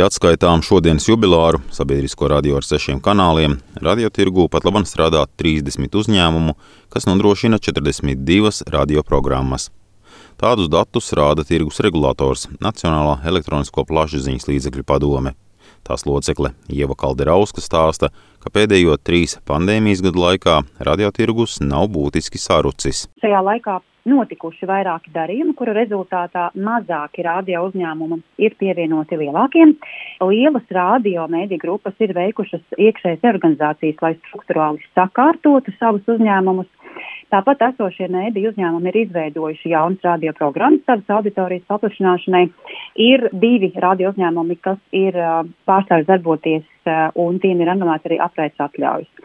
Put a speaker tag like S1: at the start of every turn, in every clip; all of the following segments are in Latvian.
S1: Ja atskaitām šodienas jubilāru sabiedrisko radio ar sešiem kanāliem, radiotirgū pat labam strādā 30 uzņēmumu, kas nodrošina 42 radioprogrammas. Tādus datus rāda tirgus regulators Nacionālā elektronisko plašsaziņas līdzekļu padome. Tās locekle Ieva Kalderauska stāsta, ka pēdējo trīs pandēmijas gadu laikā radiotirgus nav būtiski sarucis.
S2: Šajā laikā notikuši vairāki darījumi, kuru rezultātā mazāki radio uzņēmumi ir pievienoti lielākiem. Lielas radio mēdī grupas ir veikušas iekšējas organizācijas, lai struktūrāli sakārtotu savus uzņēmumus. Tāpat esošie mēdī uzņēmumi ir izveidojuši jaunas radioprogrammas savas auditorijas paplašināšanai. Ir divi radio uzņēmumi, kas ir pārstāvis darboties, un tiem ir anulēts arī apraides atļaujas.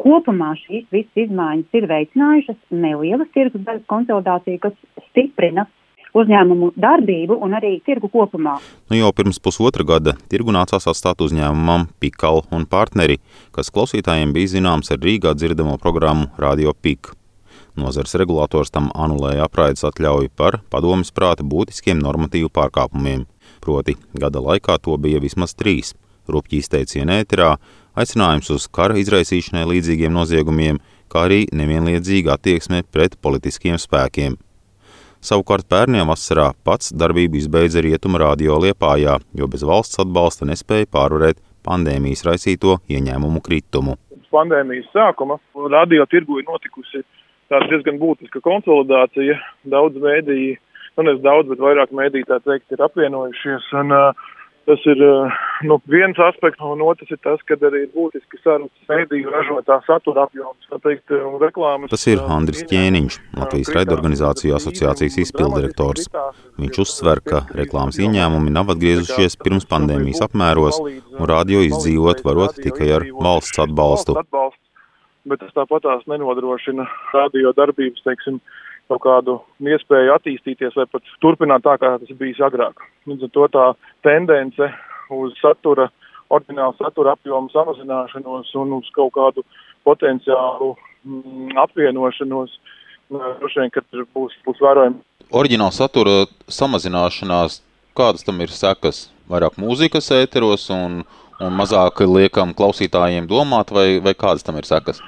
S2: Kopumā šīs visas izmaiņas ir veicinājušas nelielas tirgus daļas konsolidāciju, kas stiprina uzņēmumu darbību un arī tirgu kopumā.
S1: Nu jau pirms pusotra gada tirgu nācās atstāt uzņēmumam Pikal un partneri, kas klausītājiem bija zināms ar Rīgā dzirdamo programmu Radio Pik. Nozars regulators tam anulēja apraides atļauju par padomas prāta būtiskiem normatīvu pārkāpumiem, proti gada laikā to bija vismaz trīs. Rupji izteicieni ēterā, aicinājums uz kara izraisīšanai līdzīgiem noziegumiem, kā arī nevienlīdzīga attieksme pret politiskiem spēkiem. Savukārt pērniem vasarā pats darbību izbeidza Rietuma radio Liepājā, jo bez valsts atbalsta nespēja pārvarēt pandēmijas raisīto ieņēmumu kritumu.
S3: Pandēmijas sākuma radio tirgu ir notikusi tāda diezgan būtiska konsolidācija. Daudz mēdīji, nu nevis daudz, bet vairāk mēdīji tā teikt ir apvienojušies. Un, uh, Tas ir eh, nu, viens aspekts, un otrs ir tas, ka arī ir būtiski sarunas mēdīju ražotā satura apjoms, teikt, un reklāmas.
S1: Tas ir Andris Ķēniņš, Latvijas raidorganizāciju asociācijas izpildirektors. Viņš uzsver, ka reklāmas ieņēmumi nav atgriezušies pirms pandēmijas apmēros, un rādio izdzīvot varot tikai ar valsts atbalstu.
S3: Bet tas tāpatās nenodrošina radio darbības, teiksim, kaut kādu iespēju attīstīties vai pat turpināt tā, kā tas bijis agrāk. Līdz ar to tā tendence uz satura, ordinālu satura apjomu samazināšanos un uz kaut kādu potenciālu mm, apvienošanos, droši vien, ka būs, būs vērojami.
S1: Orģināla satura samazināšanās, kādas tam ir sekas? Vairāk mūzikas ēteros un, un mazāk liekam klausītājiem domāt, vai, vai kādas tam ir sekas?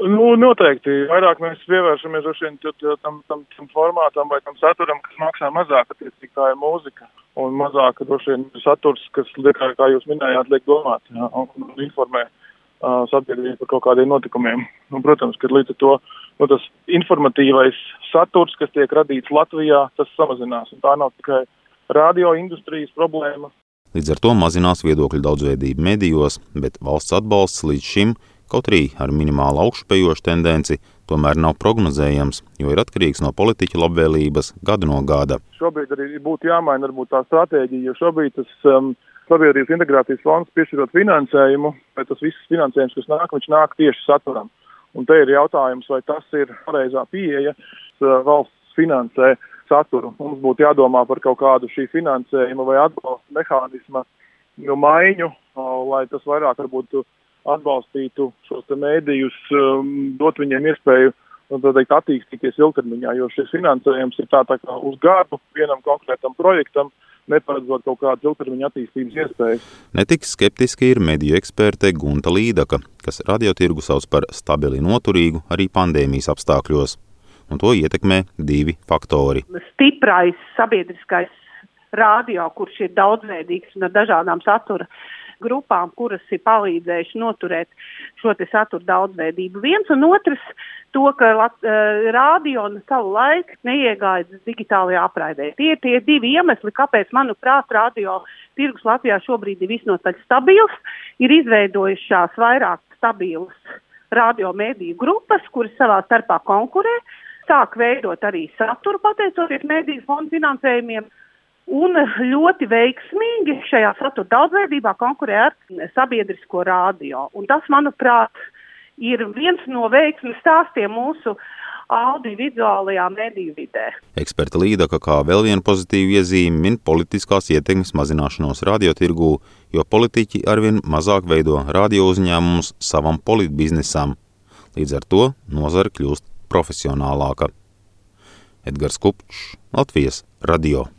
S3: Nu, noteikti. Vairāk mēs pievēršamies vien, tam, tam, tam formātam vai tam saturam, kas maksā mazāk, attiecīgi tā ir mūzika. Un mazāk vien saturs, kas, kā, kā jūs minējāt, liek domāt jā, un, informē uh, sabiedrību par kaut kādiem notikumiem. Un, protams, ka līdz ar to nu, tas informatīvais saturs, kas tiek radīts Latvijā, tas samazinās. Un tā nav tikai radio industrijas problēma.
S1: Līdz ar to mazinās viedokļu daudzveidība medijos, bet valsts atbalsts līdz šim kaut arī ar minimālu augšupejošu tendenci, tomēr nav prognozējams, jo ir atkarīgs no politiķa labvēlības gadu no gada.
S3: Šobrīd arī būtu jāmaina varbūt tā stratēģija, jo šobrīd tas um, sabiedrības integrācijas fonds piešķirot finansējumu, vai tas viss finansējums, kas nāk, viņš nāk tieši saturam. Un te ir jautājums, vai tas ir pareizā pieeja, valsts finansē saturu. Mums būtu jādomā par kaut kādu šī finansējuma vai atbalsta mehānisma nu, maiņu, lai tas vairāk varbūt atbalstītu šos mēdījus, um, dot viņiem iespēju nu, teikt, attīstīties ilgtermiņā, jo šis finansējums ir tā, tā kā uz gadu vienam konkrētam projektam, neparedzot kaut kādas ilgtermiņa attīstības iespējas.
S1: Netik skeptiski ir mediju eksperte Gunta Līdaka, kas radiotirgu sauc par stabili noturīgu arī pandēmijas apstākļos. Un to ietekmē divi faktori.
S4: Stiprais sabiedriskais radio, kurš ir daudzveidīgs un ar dažādām satura grupām, kuras ir palīdzējuši noturēt šo satura daudzveidību. Viens un otrs to, ka uh, rādio un savu laiku neiegājas digitālajā apraidē. Tie ir tie divi iemesli, kāpēc, manuprāt, radio tirgus Latvijā šobrīd ir visnotaļ stabils, ir izveidojušās vairāk stabilas radio mēdīju grupas, kuras savā starpā konkurē, sāk veidot arī saturu pateicoties mēdīju fondu finansējumiem un ļoti veiksmīgi šajā satura daudzveidībā konkurē ar sabiedrisko rādio. Un tas, manuprāt, ir viens no veiksmes stāstiem mūsu audiovizuālajā mediju vidē.
S1: Eksperta Līdaka kā vēl vienu pozitīvu iezīmi min politiskās ietekmes mazināšanos radiotirgū, jo politiķi arvien mazāk veido radio uzņēmumus savam politbiznesam. Līdz ar to nozara kļūst profesionālāka. Edgars Kupčs, Latvijas radio.